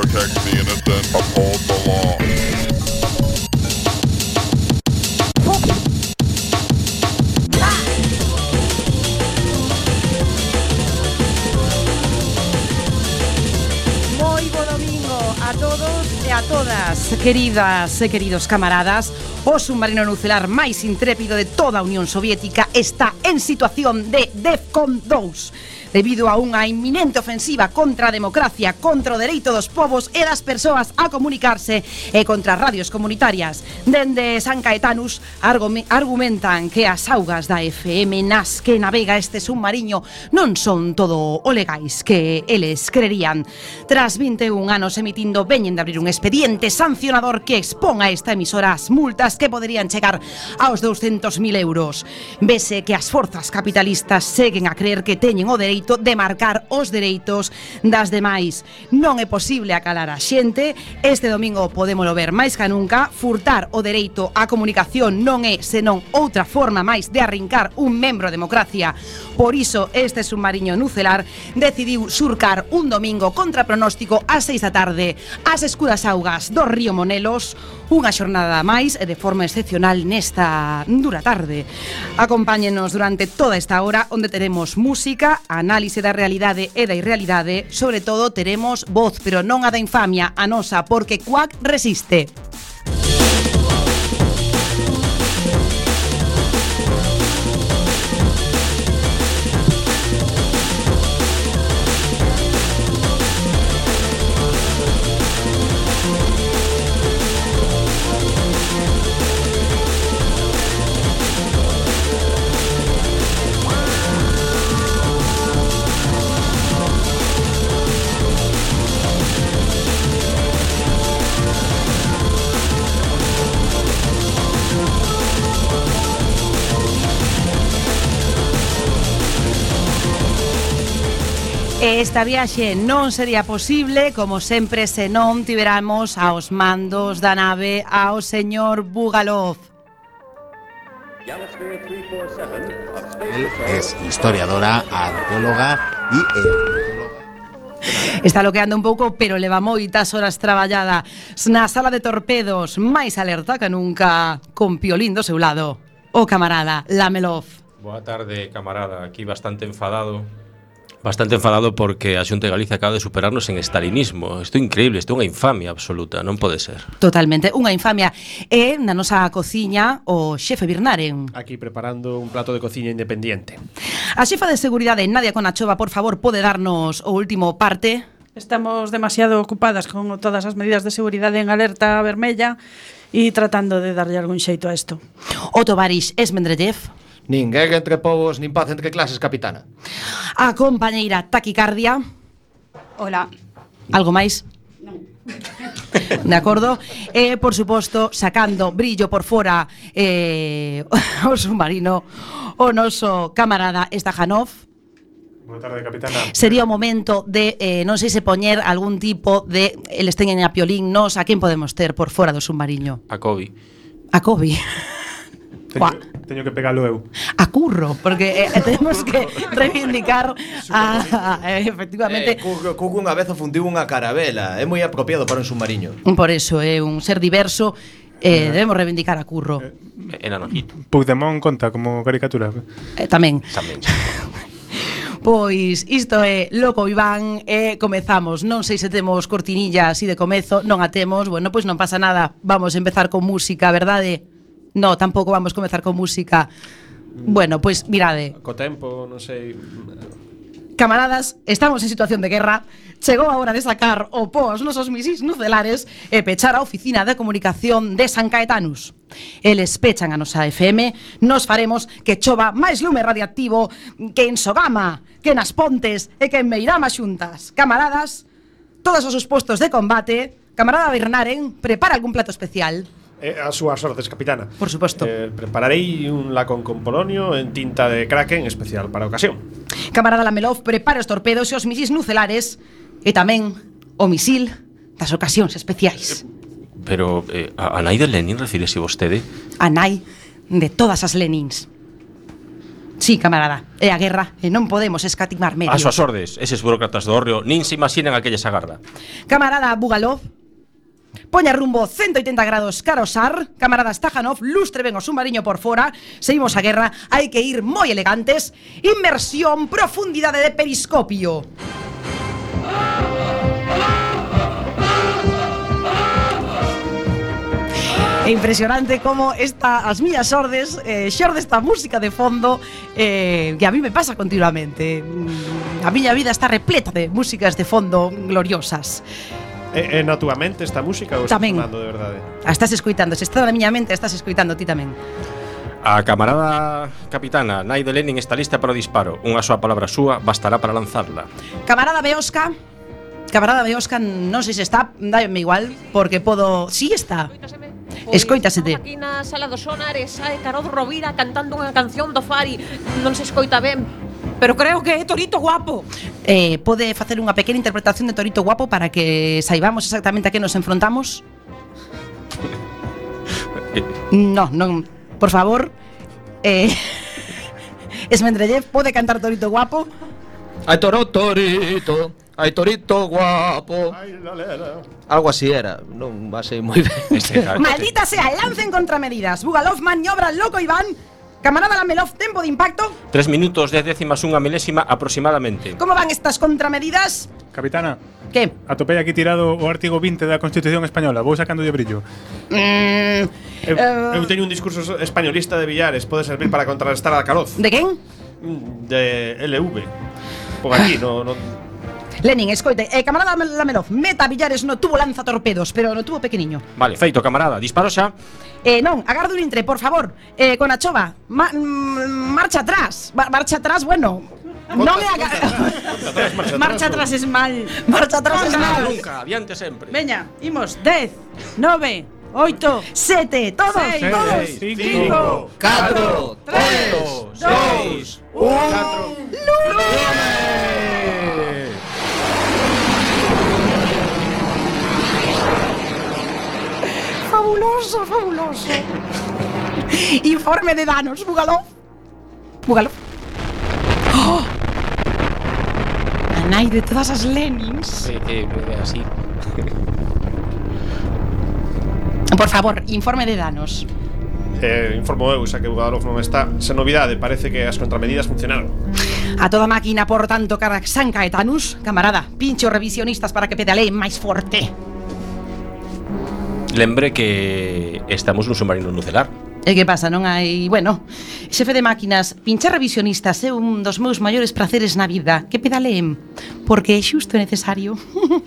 protect the innocent, uphold the law. Moi bo domingo a todos e a todas, queridas e queridos camaradas. O submarino nuclear máis intrépido de toda a Unión Soviética está en situación de DEFCON 2 debido a unha inminente ofensiva contra a democracia, contra o dereito dos povos e das persoas a comunicarse e contra radios comunitarias. Dende San Caetanus argumentan que as augas da FM nas que navega este submarino non son todo o legais que eles creerían. Tras 21 anos emitindo, veñen de abrir un expediente sancionador que expón a esta emisora as multas que poderían chegar aos 200.000 euros. Vese que as forzas capitalistas seguen a creer que teñen o dereito de marcar os dereitos das demais. Non é posible acalar a xente, este domingo podémolo ver máis que nunca, furtar o dereito á comunicación non é senón outra forma máis de arrincar un membro democracia. Por iso este submarino nucelar decidiu surcar un domingo contra pronóstico ás seis da tarde ás escuras augas do río Monelos unha xornada máis e de forma excepcional nesta dura tarde. Acompáñenos durante toda esta hora onde teremos música, análisis análise da realidade e da irrealidade, sobre todo teremos voz, pero non a da infamia, a nosa, porque Cuac resiste. E esta viaxe non sería posible, como sempre, se non tiveramos aos mandos da nave ao señor Bugalov. Él es historiadora, arqueóloga y Está loqueando un pouco, pero leva moitas horas traballada na sala de torpedos, máis alerta que nunca, con Piolín do seu lado. O camarada Lamelov. Boa tarde, camarada. Aquí bastante enfadado bastante enfadado porque a Xunta de Galicia acaba de superarnos en estalinismo. Isto é increíble, isto é unha infamia absoluta, non pode ser. Totalmente, unha infamia. E na nosa cociña o xefe Birnaren. Aquí preparando un plato de cociña independiente. A xefa de seguridade Nadia Conachova, por favor, pode darnos o último parte? Estamos demasiado ocupadas con todas as medidas de seguridade en alerta vermella e tratando de darlle algún xeito a isto. Oto Baris Esmendrellev. Nin guerra entre povos, nin paz entre clases, capitana. A compañeira taquicardia. Hola. Algo máis? Non. De acordo? E, eh, por suposto, sacando brillo por fora eh, o submarino, o noso camarada Stajanov. Boa tarde, capitana. Sería o momento de, eh, non sei se poñer algún tipo de... Eles teñen a Piolín, nos, a quen podemos ter por fora do submarino? A Kobe. A Kobe. Teño, teño que pegalo eu. A curro, porque eh, temos que reivindicar a, a, efectivamente. Eh, curro, curro unha vez afundiu unha carabela, é moi apropiado para un submarino. Por eso é eh, un ser diverso Eh, debemos reivindicar a Curro. Eh, enanojito. Puigdemont conta como caricatura. Eh, tamén. Tamén. Pois isto é Loco Iván e comezamos. Non sei se temos cortinilla así de comezo, non a temos, bueno, pois non pasa nada. Vamos a empezar con música, verdade? No, tampouco vamos comezar con música. Bueno, pois pues, mirade. Co tempo, non sei. Camaradas, estamos en situación de guerra. Chegou a hora de sacar o po aos nosos misis nucelares e pechar a oficina de comunicación de San Caetanus. Eles pechan a nosa FM, nos faremos que chova máis lume radiactivo que en Sogama, que nas Pontes e que en Meirama xuntas. Camaradas, todos os seus postos de combate, camarada Bernaren, prepara algún plato especial eh, a súas ordes, capitana. Por suposto. Eh, prepararei un lacón con polonio en tinta de Kraken especial para a ocasión. Camarada Lamelov, prepara os torpedos e os misis nucelares e tamén o misil das ocasións especiais. Eh, pero eh, a, a nai de Lenin refírese vostede? A nai de todas as Lenins. Sí, camarada, é a guerra e non podemos escatimar medios. As súas ordes, eses burócratas do Orrio nin se imaginan a que lles agarda. Camarada Bugalov, Poña rumbo 180 grados cara ao sar Camaradas Tajanov, lustre ben o submarino por fora. Seguimos a guerra, hai que ir moi elegantes. Inmersión, profundidade de periscopio. É impresionante como esta as miñas ordes eh, xorde esta música de fondo eh, que a mí me pasa continuamente. Mm, a miña vida está repleta de músicas de fondo gloriosas. É, é na túa mente esta música ou tamén. estás sonando de verdade? A estás escuitando, se está na miña mente, estás escuitando ti tamén. A camarada capitana Naide Lenin está lista para o disparo. Unha soa palabra súa bastará para lanzarla. Camarada Beosca, camarada Beosca, non sei se está, dáme igual, porque podo... Sí está. Escoitasete. Aquí na sala dos sonares sae Carod Rovira cantando unha canción do Fari. Non se escoita ben, Pero creo que é Torito Guapo. Eh, pode facer unha pequena interpretación de Torito Guapo para que saibamos exactamente a que nos enfrontamos? no, non, por favor. Eh, Esmendrellev pode cantar Torito Guapo? Ai toro torito, ai torito guapo. Algo así era, non va a ser moi ben. Maldita sea, lancen contramedidas. Bugalov maniobra loco Iván Camarada Lamelov, tempo de impacto? 3 minutos 10 décimas unha milésima aproximadamente. Como van estas contramedidas? Capitana. Que? Atopei aquí tirado o artigo 20 da Constitución Española. Vou sacando de brillo. Mm, eu, uh... eu teño un discurso españolista de Villares. Pode servir para contrarrestar a Caroz. De quen? De LV. Por pois aquí, no, no Lenin, escoite, eh, camarada Lamelov, meta Villares no tubo lanza torpedos, pero no tubo pequeniño. Vale, feito, camarada, disparo xa. Eh, non, agardo un intre, por favor. Eh, con a chova, ma, mm, marcha atrás. Ma- marcha atrás, bueno. Non é a Marcha atrás es mal. Marcha atrás es mal. Nunca, adiante sempre. Veña, imos 10, 9, 8, Sete, todos, Seis, todos. seis, cinco, Catro, tres, Seis, Fabuloso, fabuloso. Informe de danos, Bugalov. Bugalov. ¡Oh! A nai de todas as Lenins. Eh, eh, eh, así. Por favor, informe de danos. eh, Informo eu, xa que Bugalov non está Sen novidade, parece que as contramedidas funcionaron A toda máquina, por tanto, cara San Caetanus, camarada, pincho revisionistas para que pedalee máis forte. lembre que estamos nun submarino nucelar. E que pasa, non hai... Bueno, xefe de máquinas, pinchar revisionistas é un dos meus maiores prazeres na vida. Que pedaleen, porque é xusto e necesario.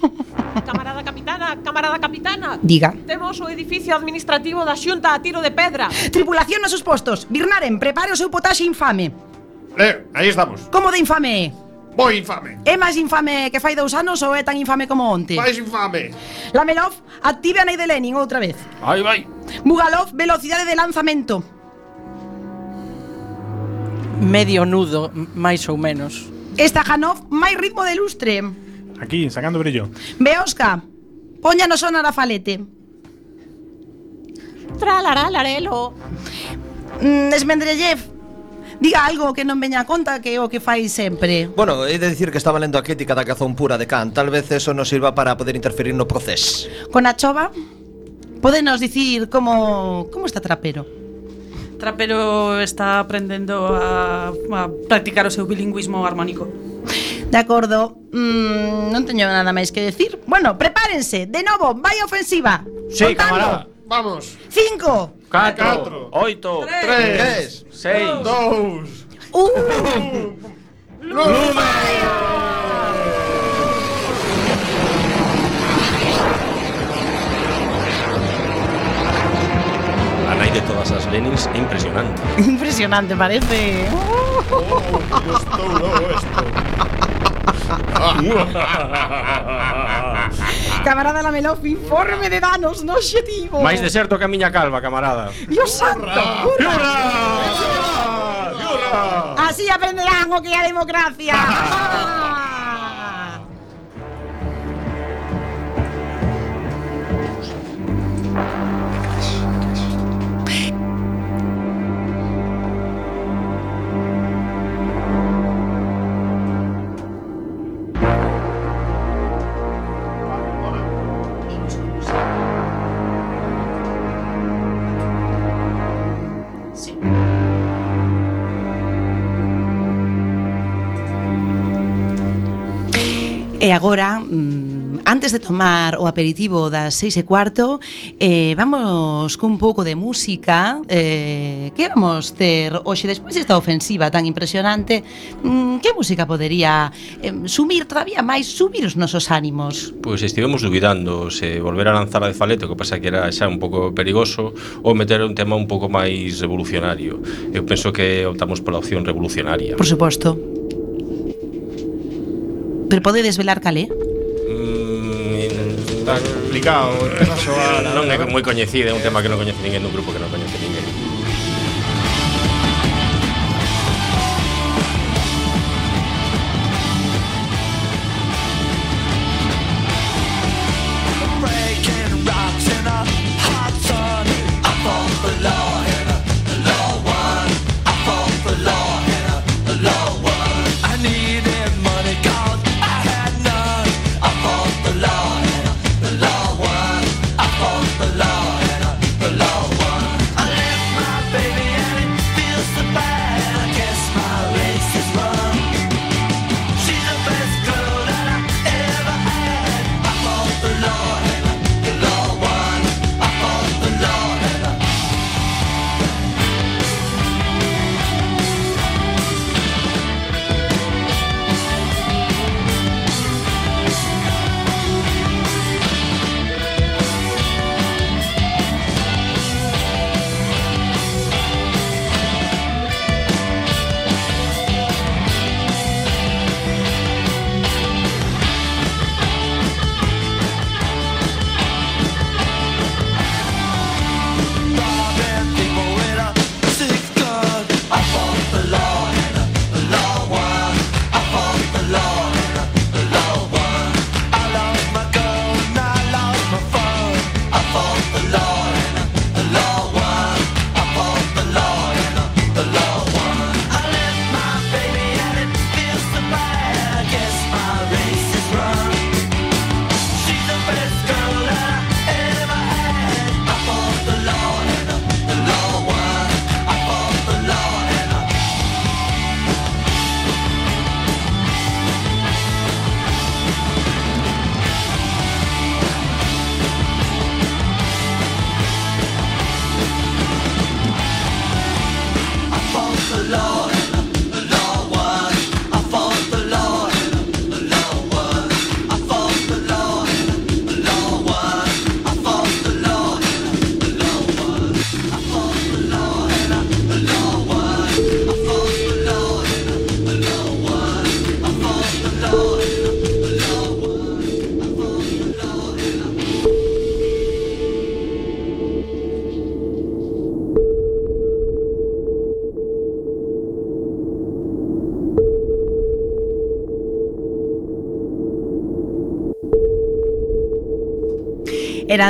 Camarada capitana, camarada capitana. Diga. Temos o edificio administrativo da xunta a tiro de pedra. Tripulación nos seus postos. Birnaren, prepare o seu potaxe infame. Eh, aí estamos. Como de infame é? Moi infame É máis infame que fai dous anos ou é tan infame como onte? Mais infame Lamelov, active a Ney de Lenin outra vez. Ai, vai. Bugalov, velocidade de lanzamento. Medio nudo, máis ou menos. Estajanov, máis ritmo de lustre. Aquí, sacando brillo. Beosca, poña no sonar a falete. Tralará, larelo Mm, Esmendrellev, Diga algo que non veña a conta que é o que fai sempre. Bueno, é de dicir que estaba lendo a crítica da cazón pura de Kant. Tal vez eso nos sirva para poder interferir no proceso. Con a chova, podenos dicir como, como está Trapero? Trapero está aprendendo a, a practicar o seu bilingüismo armónico. De acordo, mm, non teño nada máis que decir. Bueno, prepárense, de novo, vai ofensiva. Sí, camarada. Vamos. Cinco, 4, 8, 3, 6, 2, 1. De todas las Lennings impresionante. Impresionante, parece. camarada Lamelof, informe de danos no xetivo Máis deserto que a miña calva, camarada. Dios santo Hurra! Así aprenderán o que é a democracia. E agora, mm, antes de tomar o aperitivo das seis e cuarto, eh, vamos cun pouco de música eh, que vamos ter hoxe despois desta ofensiva tan impresionante mm, que música podería eh, sumir todavía máis, subir os nosos ánimos? Pois estivemos dubidando se volver a lanzar a de Faleto, que pasa que era xa un pouco perigoso, ou meter un tema un pouco máis revolucionario. Eu penso que optamos pola opción revolucionaria. Por suposto. Pero pode desvelar calé? é? Mm, tan complicado, non é moi coñecido, é un tema que non coñece ninguén dun grupo que non coñece ninguén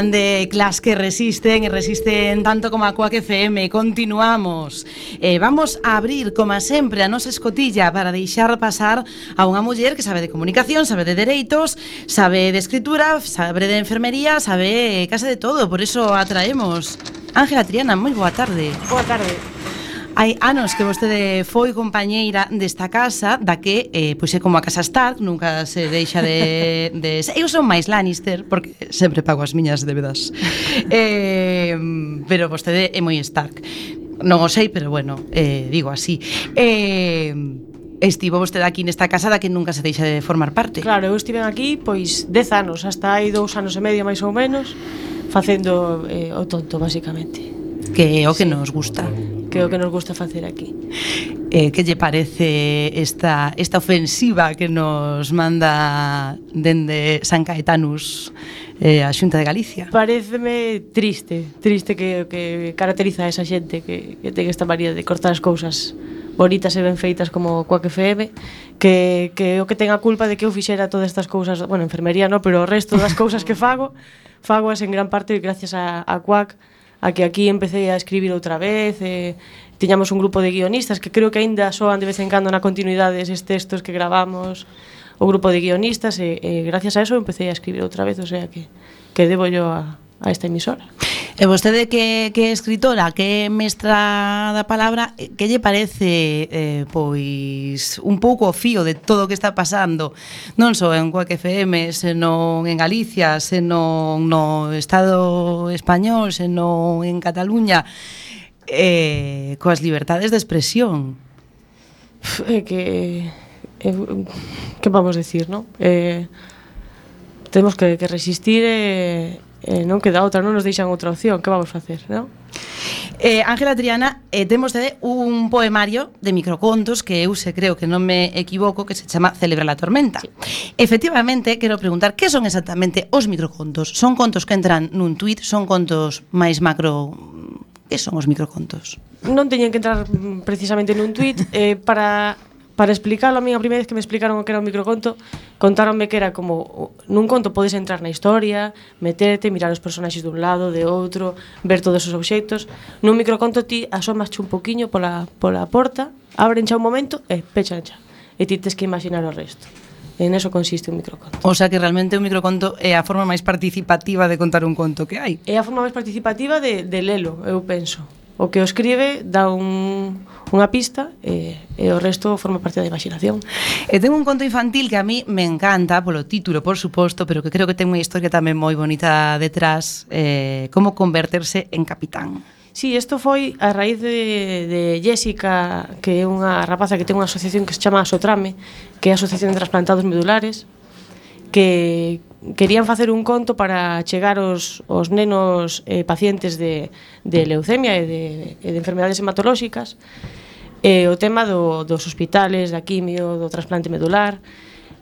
Falan de clas que resisten e resisten tanto como a Coac FM. Continuamos. Eh, vamos a abrir, como sempre, a nosa escotilla para deixar pasar a unha muller que sabe de comunicación, sabe de dereitos, sabe de escritura, sabe de enfermería, sabe case de todo, por eso atraemos. Ángela Triana, moi boa tarde. Boa tarde. Hai anos que vostede foi compañeira desta casa, da que eh, pois é como a casa Stark, nunca se deixa de, de... Eu son máis Lannister, porque sempre pago as miñas débedas. eh, pero vostede é moi Stark. Non o sei, pero bueno, eh, digo así. Eh, estivo vostede aquí nesta casa da que nunca se deixa de formar parte. Claro, eu estive aquí pois 10 anos, hasta hai dous anos e medio máis ou menos, facendo eh, o tonto, basicamente que é o que nos gusta que é o que nos gusta facer aquí. Eh, que lle parece esta, esta ofensiva que nos manda dende San Caetanus eh, a Xunta de Galicia? Pareceme triste, triste que que caracteriza a esa xente que, que ten esta manía de cortar as cousas bonitas e ben feitas como coa que FM que, que o que ten a culpa de que eu fixera todas estas cousas, bueno, enfermería no, pero o resto das cousas que fago fagoas en gran parte gracias a, a Cuac a que aquí empecé a escribir outra vez e tiñamos un grupo de guionistas que creo que aínda soan de vez en cando na continuidade eses textos que gravamos o grupo de guionistas e, e gracias a eso empecé a escribir outra vez, o sea que que debo yo a, a esta emisora. E vostede que, que é escritora, que é mestra da palabra, eh, que lle parece eh, pois un pouco o fío de todo o que está pasando, non só en Coac FM, senón en Galicia, senón no Estado español, senón en Cataluña, eh, coas libertades de expresión. É que é, que vamos decir, non? Eh, temos que, que resistir e eh, eh, non queda outra, non nos deixan outra opción, que vamos facer, non? Eh, Ángela Triana, eh, temos de un poemario de microcontos que eu se creo que non me equivoco que se chama Celebra la tormenta. Sí. Efectivamente, quero preguntar que son exactamente os microcontos? Son contos que entran nun tuit, son contos máis macro que son os microcontos? Non teñen que entrar precisamente nun tuit eh, para para explicarlo a mí a primeira vez que me explicaron o que era un microconto, contáronme que era como nun conto podes entrar na historia, meterte, mirar os personaxes dun lado, de outro, ver todos os obxectos. Nun microconto ti asomas un poquiño pola, pola porta, abren xa un momento e pechan xa. E ti tes que imaginar o resto. En eso consiste un microconto. O sea que realmente un microconto é a forma máis participativa de contar un conto que hai. É a forma máis participativa de, de lelo, eu penso o que o escribe dá un, unha pista e, e o resto forma parte da imaginación. E ten un conto infantil que a mí me encanta polo título, por suposto, pero que creo que ten unha historia tamén moi bonita detrás, eh, como converterse en capitán. Sí, isto foi a raíz de, de Jessica, que é unha rapaza que ten unha asociación que se chama Asotrame, que é a Asociación de Transplantados Medulares, que, querían facer un conto para chegar os, os nenos eh, pacientes de, de leucemia e de, e de enfermedades hematolóxicas. Eh, o tema do, dos hospitales, da quimio, do trasplante medular.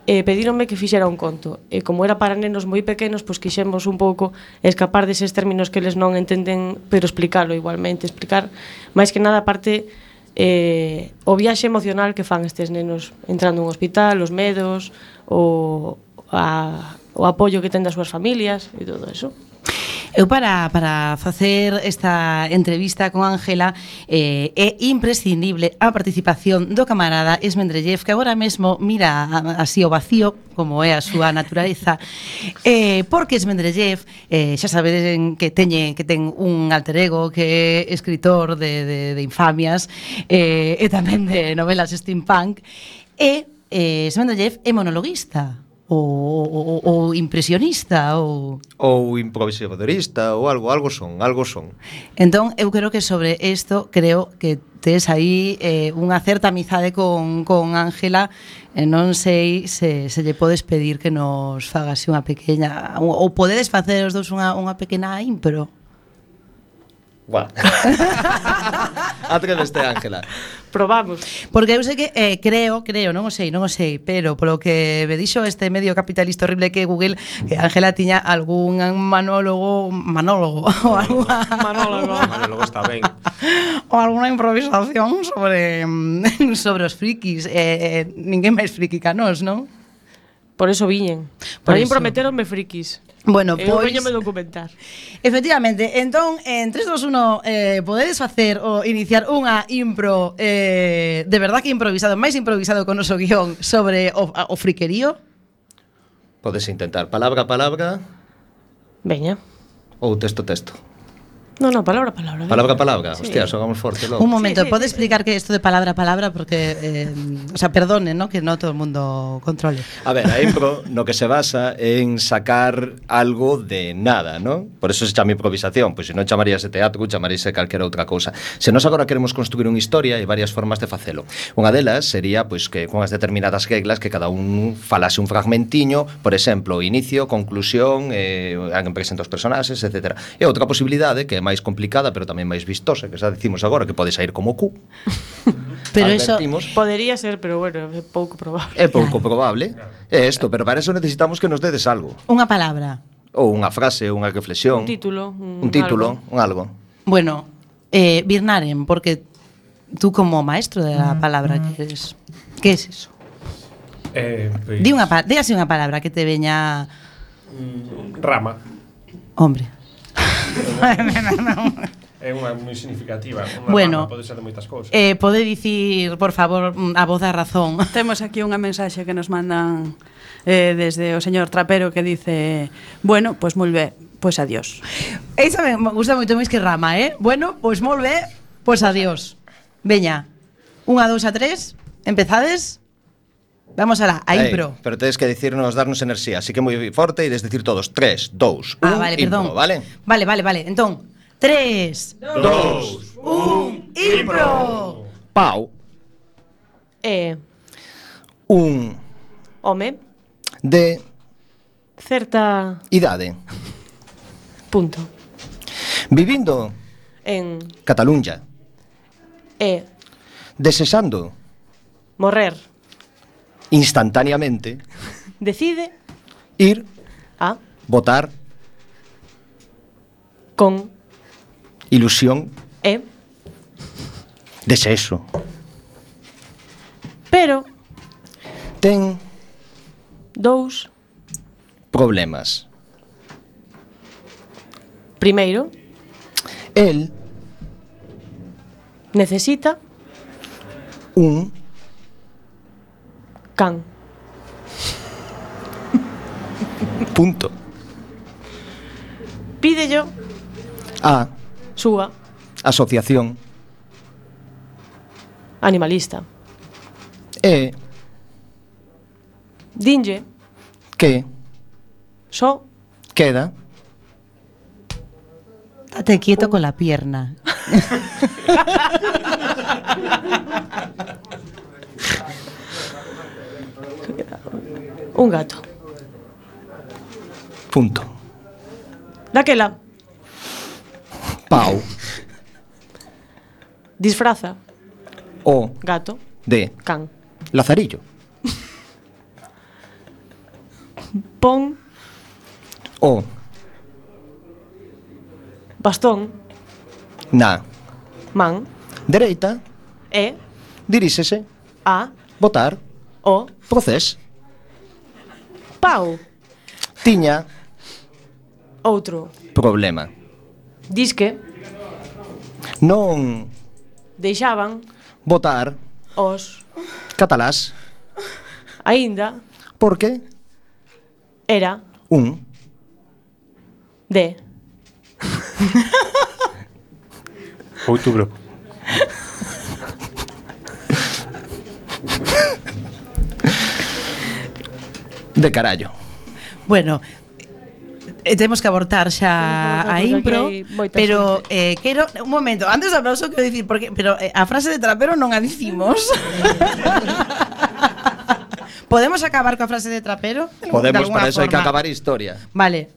E eh, pedíronme que fixera un conto. E como era para nenos moi pequenos pois quixemos un pouco escapar deses términos que eles non entenden pero explicalo igualmente explicar máis que nada a parte eh, o viaxe emocional que fan estes nenos entrando un hospital, os medos o, a, o apoio que ten das súas familias e todo eso. Eu para, para facer esta entrevista con Ángela eh, é imprescindible a participación do camarada Esmendrellev que agora mesmo mira así o vacío como é a súa naturaleza eh, porque Esmendrellev eh, xa sabedes que teñe que ten un alter ego que é escritor de, de, de infamias eh, e tamén de novelas steampunk e eh, Esmendrellev é monologuista ou, ou, ou impresionista ou ou improvisadorista ou algo algo son, algo son. Entón eu creo que sobre isto creo que tes aí eh, unha certa amizade con con Ángela, eh, non sei se se lle podes pedir que nos fagase unha pequena ou podedes facer os dous unha unha pequena impro. Guau. Atreveste, Ángela. Probamos. Porque eu sei que eh, creo, creo, non o sei, non o sei, pero polo que me dixo este medio capitalista horrible que Google, que Ángela tiña algún manólogo, manólogo, ou o alguna, manólogo. manólogo está ben. o alguna improvisación sobre mm, sobre os frikis, eh, eh ninguén máis friki ca nós, non? Por eso viñen. Por, Por aí prometeronme frikis. Bueno, eh, eu pois... veñome documentar. Efectivamente, entón, en 3, 2, 1, eh, podedes facer ou iniciar unha impro, eh, de verdad que improvisado, máis improvisado con o noso guión sobre o, o friquerío? Podes intentar palabra a palabra. Veña. Ou texto texto. No, no, palabra a palabra. Palabra a palabra, sí. hostia, xogamos forte logo. Un momento, sí, sí, explicar sí. que isto de palabra a palabra porque eh, o sea, perdone, ¿no? que no todo o mundo controle. A ver, a impro no que se basa en sacar algo de nada, ¿no? Por eso se chama improvisación, pois pues, se non chamaríase teatro, chamaríase calquera outra cousa. Se nós agora queremos construir unha historia hai varias formas de facelo. Unha delas sería pois pues, que con as determinadas reglas que cada un falase un fragmentiño, por exemplo, inicio, conclusión, eh, alguén presenta os personaxes, etc. E outra posibilidade que é máis complicada, pero tamén máis vistosa, que xa dicimos agora que pode sair como cu. pero Advertimos. eso podería ser, pero bueno, é pouco probable. É pouco probable. É isto, pero para eso necesitamos que nos dedes algo. Unha palabra. Ou unha frase, unha reflexión. Un título. Un, un título, algo. un algo. Bueno, eh, Birnaren, porque tú como maestro de la mm, palabra mm. que eres, que es eso? Eh, pues... Di unha, di así unha palabra que te veña... Rama. Hombre. é unha moi significativa. Unha bueno, rama, pode ser de moitas cousas. Eh, pode dicir, por favor, a voz da razón. Temos aquí unha mensaxe que nos mandan eh, desde o señor Trapero que dice, bueno, pois pues, moi ben, pois pues, adiós. Esa me gusta moito máis que rama, eh? Bueno, pois pues, moi ben, pois adiós. Veña, unha, dous a tres, empezades. Vamos alá, a impro. Pero tedes que dicirnos, darnos enerxía, así que moi forte e desdecir todos 3, 2, 1, ah, vale, perdón. vale? Vale, vale, vale. Entón, 3, 2, 1, impro. Pau. É Un. Home. De. Certa. Idade. Punto. Vivindo. En. Cataluña. é Desesando. Morrer instantáneamente decide ir a votar con ilusión e desexo. Pero ten dous problemas. Primeiro, el necesita un Can. Punto. Pídello a. súa asociación. Animalista. E. Dinlle. Que. Só queda. Date quieto con la pierna. un gato. Punto. Daquela. Pau. Disfraza. O. Gato. De. Can. Lazarillo. Pon. O. Bastón. Na. Man. Dereita. E. Diríxese. A. Votar. O. Procés. Pau. Tiña. Outro. Problema. Dis que non deixaban votar os catalás. Aínda. Porque era un de outubro. de carallo. Bueno, eh, temos que abortar xa a impro, pero eh, quero un momento, antes do aplauso quero dicir porque pero eh, a frase de trapero non a dicimos. Podemos acabar coa frase de trapero? Podemos, de para eso forma. hai que acabar a historia. Vale.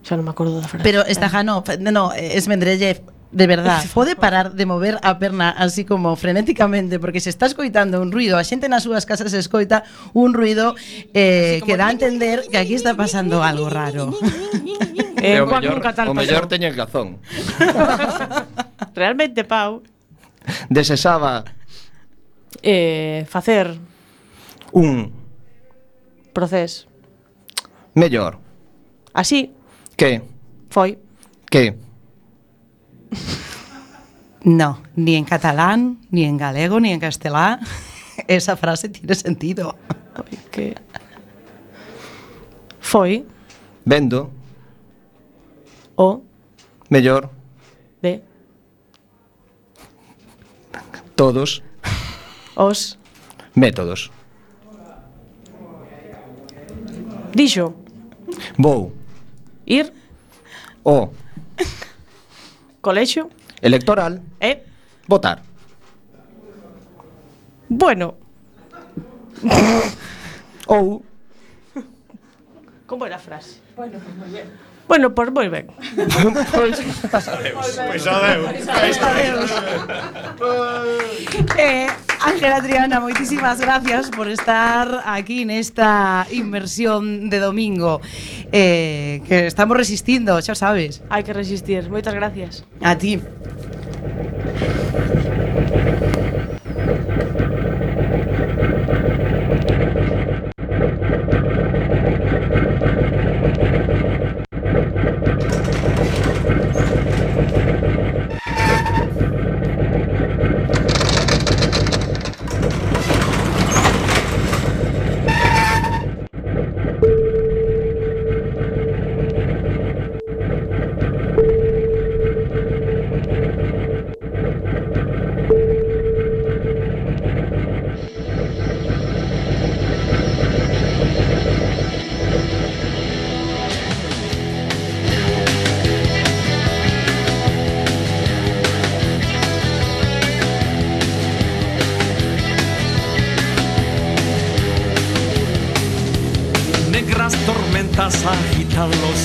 Xa non me acordo da frase. Pero esta ja no, no, es Mendeleev de verdad, pode parar de mover a perna así como frenéticamente porque se está escoitando un ruido, a xente nas súas casas se escoita un ruido eh, que dá a entender que aquí está pasando algo raro. Eh, eh, o mellor, o mellor teñen razón. Realmente, Pau, desesaba eh, facer. un procés mellor. Así. Que? Foi. Que? No, ni en catalán, ni en galego, ni en castelá. Esa frase tiene sentido. Ai, que... Foi? Vendo. O. Mellor. De todos. Os. Métodos. Dixo. Vou. Ir. O. colexio electoral e votar. bueno ou como era a frase? Bueno, pues moi ben. Bueno, pois moi ben. pois adeus. Pois adeus. Eh, Ángela Triana, moitísimas gracias por estar aquí nesta inmersión de domingo. Eh, que estamos resistindo, xa sabes. Hai que resistir. Moitas gracias. A ti. Carlos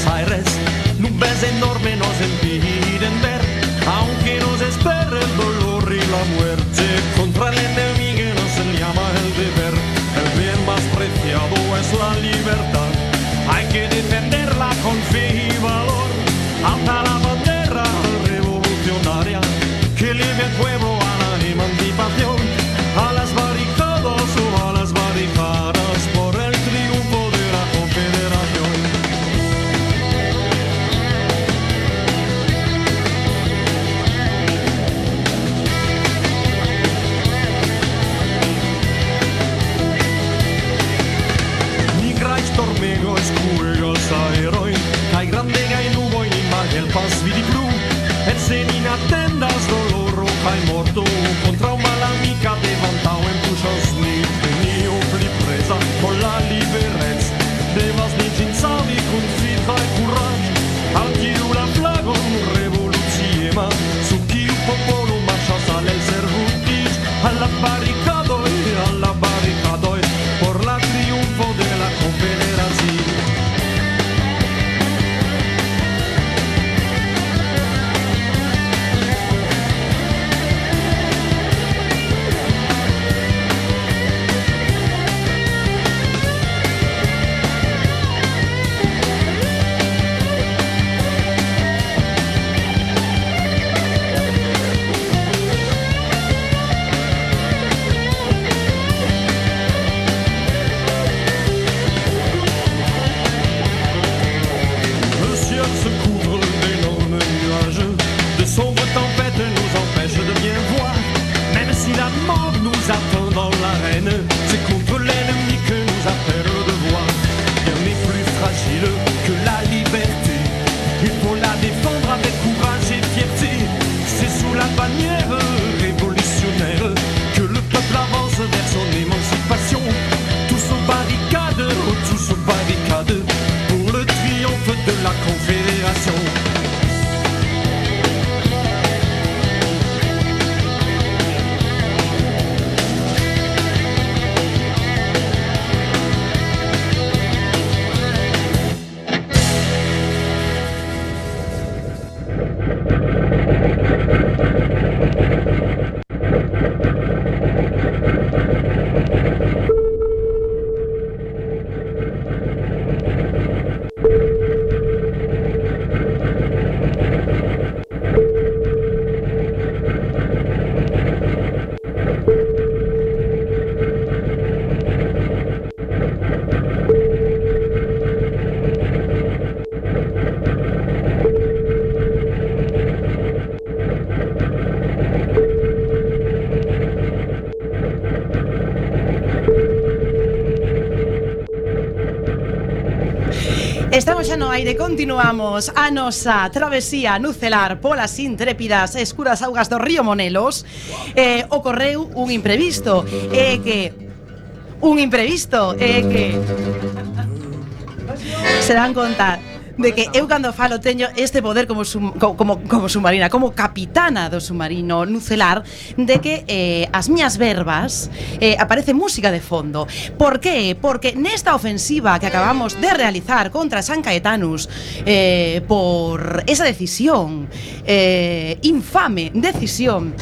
xa no aire continuamos. A nosa travesía nucelar polas intrépidas e escuras augas do río Monelos eh, ocorreu un imprevisto e eh, que un imprevisto e eh, que se dan conta de que eu cando falo teño este poder como sum, como como submarina, como capitana do submarino nucelar de que eh, as miñas verbas eh, aparece música de fondo. Por qué? Porque nesta ofensiva que acabamos de realizar contra San Caetanus eh, por esa decisión eh, infame decisión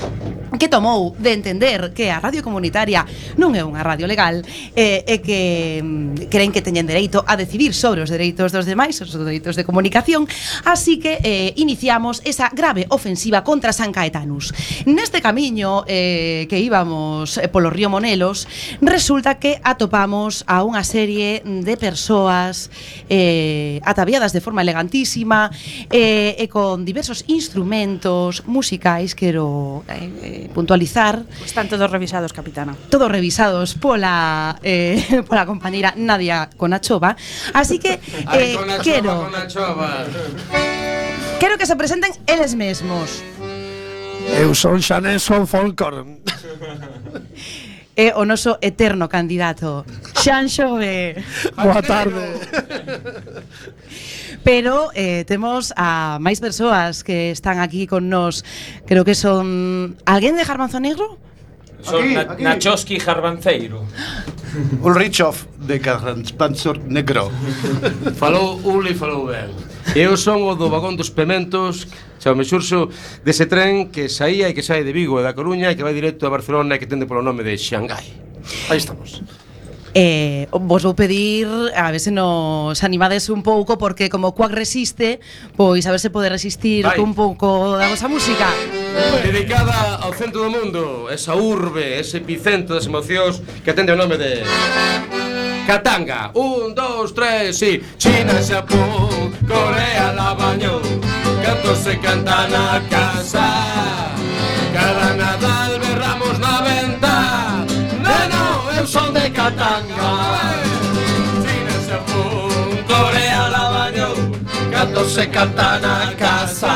que tomou de entender que a radio comunitaria non é unha radio legal eh, e que mm, creen que teñen dereito a decidir sobre os dereitos dos demais, os dereitos de comunicación, así que eh, iniciamos esa grave ofensiva contra San Caetanus. Neste camiño eh, que íbamos eh, polo río Monelos, resulta que atopamos a unha serie de persoas eh, ataviadas de forma elegantísima eh, e con diversos instrumentos musicais, quero eh, eh puntualizar. Están todos revisados, capitana. Todos revisados pola, eh, pola compañeira Nadia Conachova, así que eh, quero unha chova. Quero que se presenten eles mesmos. Eu son Xanenson Folcorn. É o noso eterno candidato, Xan Xove. Boa tarde. Pero eh, temos a máis persoas que están aquí con nós. Creo que son... Alguén de Jarmanzo Negro? Son aquí, na, aquí. Nachoski Jarbanceiro. Ulrichov de Carranspanzor Negro. Falou Uli, falou ben. Eu son o do vagón dos pementos, Xa me xurxo, dese tren que saía e que sai de Vigo e da Coruña e que vai directo a Barcelona e que tende polo nome de Xangai. Aí estamos. Eh, vos vou pedir a ver se nos animades un pouco porque como Cuac resiste, pois a ver se pode resistir Vai. un pouco da vosa música. Dedicada ao centro do mundo, esa urbe, ese epicentro das emocións que atende o nome de Katanga. Un, dos, tres, sí. China, Xapón, Corea, La Bañón. Cantos se canta na casa. Cada Nadal del son de Katanga. Korea la baino Cando katana casa.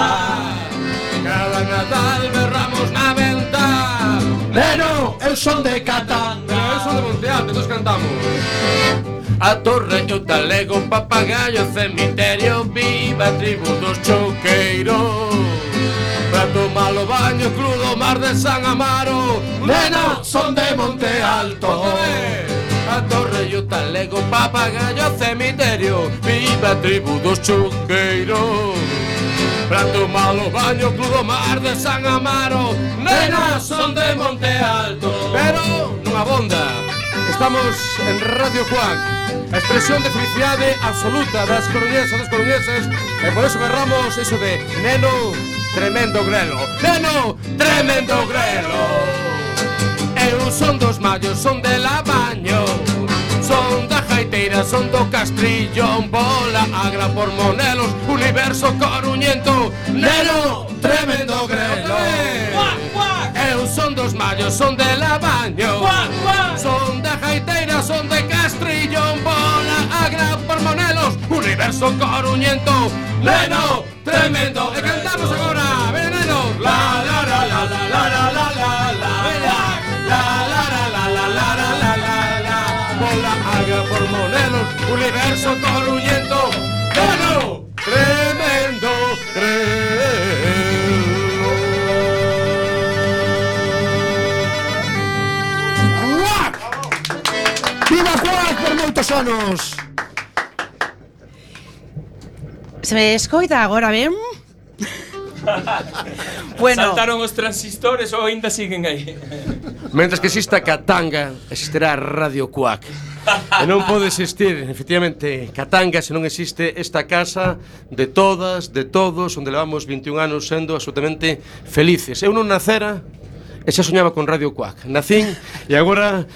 Cada Natal berramos na venta. Neno, el son de catanga Eso de Montealto, todos cantamos. A torreño, talego, papagayo, cemiterio Viva a tribu dos chouqueiros Prato malo baño, crudo mar de San Amaro. Nena, son de Monte Alto. A torreño, talego, papagayo, cemiterio Viva a tribu dos chouqueiros Prato malo baño, crudo mar de San Amaro. Nena, son de Monte Alto. Pero non abonda Estamos en Radio Cuac A expresión de felicidade absoluta das coruñesas, dos coruñeses E por eso berramos eso de Neno, tremendo grelo. Neno, tremendo grelo. Eu son dos mallos, son de la baño Son da jaiteira, son do castrillón Bola agra por monelos, universo coruñento. Neno, tremendo grelo. Mallos, son de Labaño Son da Jaiteira, son de Castrillón Bola, Agra, por Monelos Universo coruñento Neno, tremendo E cantamos agora, ven neno La la la la la la la la la la La la la la la la la la la la Bola, Agra, por Monelos Universo coruñento Neno, tremendo Cuac! moitos anos. Se me escoita agora ben? bueno. Saltaron os transistores ou ainda siguen aí? Mentres que exista Katanga, existirá Radio Cuac. e non pode existir, efectivamente, Katanga se non existe esta casa de todas, de todos, onde levamos 21 anos sendo absolutamente felices. Eu non nacera, e xa soñaba con Radio Cuac. Nacín e agora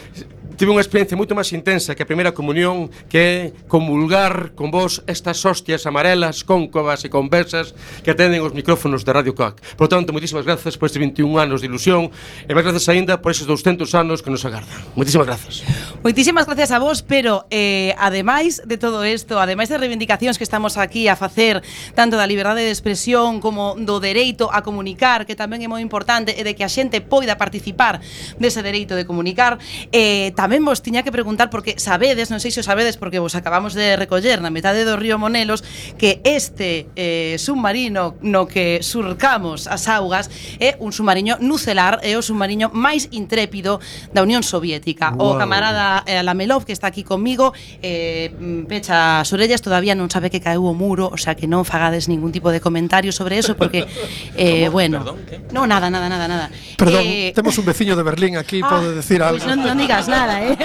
Tive unha experiencia moito máis intensa que a primeira comunión que é comulgar con vos estas hostias amarelas, cóncovas e conversas que atenden os micrófonos de Radio CAC. Por tanto, moitísimas grazas por estes 21 anos de ilusión e máis grazas aínda por esos 200 anos que nos agardan. Moitísimas grazas. Moitísimas gracias a vos, pero eh, ademais de todo isto, ademais de reivindicacións que estamos aquí a facer tanto da liberdade de expresión como do dereito a comunicar, que tamén é moi importante e de que a xente poida participar dese dereito de comunicar, eh, tamén tamén vos tiña que preguntar porque sabedes, non sei se o sabedes porque vos acabamos de recoller na metade do río Monelos que este eh, submarino no que surcamos as augas é un submarino nucelar, é o submarino máis intrépido da Unión Soviética. Wow. O camarada eh, Lamelov que está aquí comigo eh, pecha as orellas, todavía non sabe que caeu o muro, o sea que non fagades ningún tipo de comentario sobre eso porque eh, bueno, Perdón, no nada, nada, nada, nada. Perdón, eh, temos un veciño de Berlín aquí, ah, pode decir algo. Pues non, non digas nada, eh?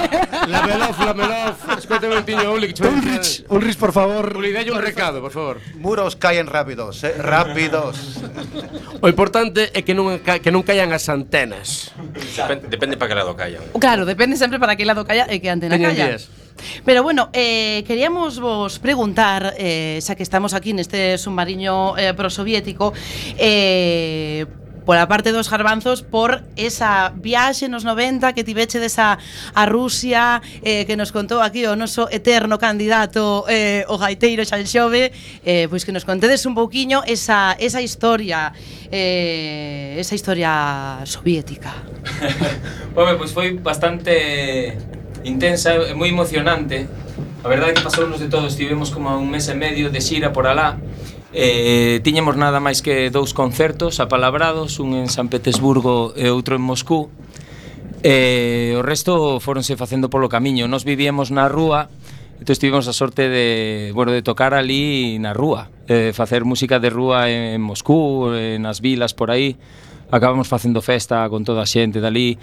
la Melov, escoiteme un tiño Ulrich. Ulrich, Ulrich, por favor. Ulrich, un recado, por favor. Muros caen rápidos, eh? rápidos. O importante é que non que non caian as antenas. Depende, depende para que lado callan. Claro, depende sempre para que lado calla e que antena Teñen calla. Días. Pero bueno, eh, queríamos vos preguntar, eh, xa que estamos aquí neste submarino eh, prosoviético, eh, pola parte dos garbanzos por esa viaxe nos 90 que tiveche desa a Rusia eh, que nos contou aquí o noso eterno candidato eh, o gaiteiro Xanxove eh, pois que nos contedes un pouquiño esa, esa historia eh, esa historia soviética. Home, pois foi bastante intensa e moi emocionante. A verdade é que pasounos de todo estivemos como un mes e medio de xira por alá. Eh, tiñemos nada máis que dous concertos apalabrados, un en San Petersburgo e outro en Moscú. E eh, o resto foronse facendo polo camiño. Nos vivíamos na rúa, entón tivemos a sorte de, bueno, de tocar ali na rúa, eh, facer música de rúa en Moscú, eh, nas vilas por aí. Acabamos facendo festa con toda a xente dali,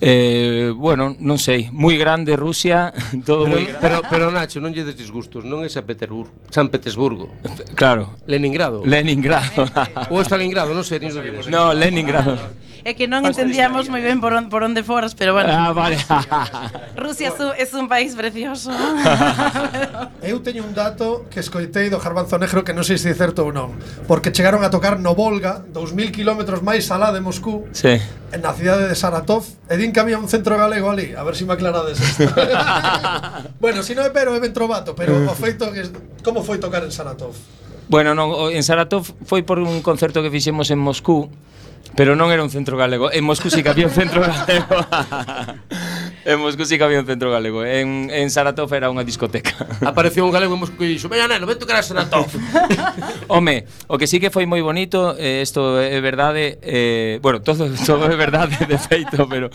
Eh, bueno, non sei, moi grande Rusia, todo pero, moi. Pero, pero Nacho, non lle des disgustos, non é San Petersburgo, San Petersburgo. Claro. Leningrado. Leningrado. Ou Stalingrado, non sei, non sabemos. No, Leningrado. É que non entendíamos moi ben por, on, por onde foras, pero bueno. Ah, vale. Rusia é un país precioso. Eu teño un dato que escoitei do Jarbanzo Negro que non sei se é certo ou non, porque chegaron a tocar no Volga, 2000 km máis alá de Moscú, sí. na cidade de Saratov, e din que había un centro galego ali, a ver se si me aclarades isto. bueno, se si non é pero é ben trovato, pero o feito que como foi tocar en Saratov? Bueno, non, en Saratov foi por un concerto que fixemos en Moscú Pero non era un centro galego. En Moscú sí que había un centro galego. en Moscú sí que había un centro galego. En, en Saratov era unha discoteca. Apareceu un galego en Moscú e dixo, veña neno, ven tocar a Saratov. Home, o que sí que foi moi bonito, eh, isto eh, é verdade, eh, bueno, todo, todo é verdade, de feito, pero...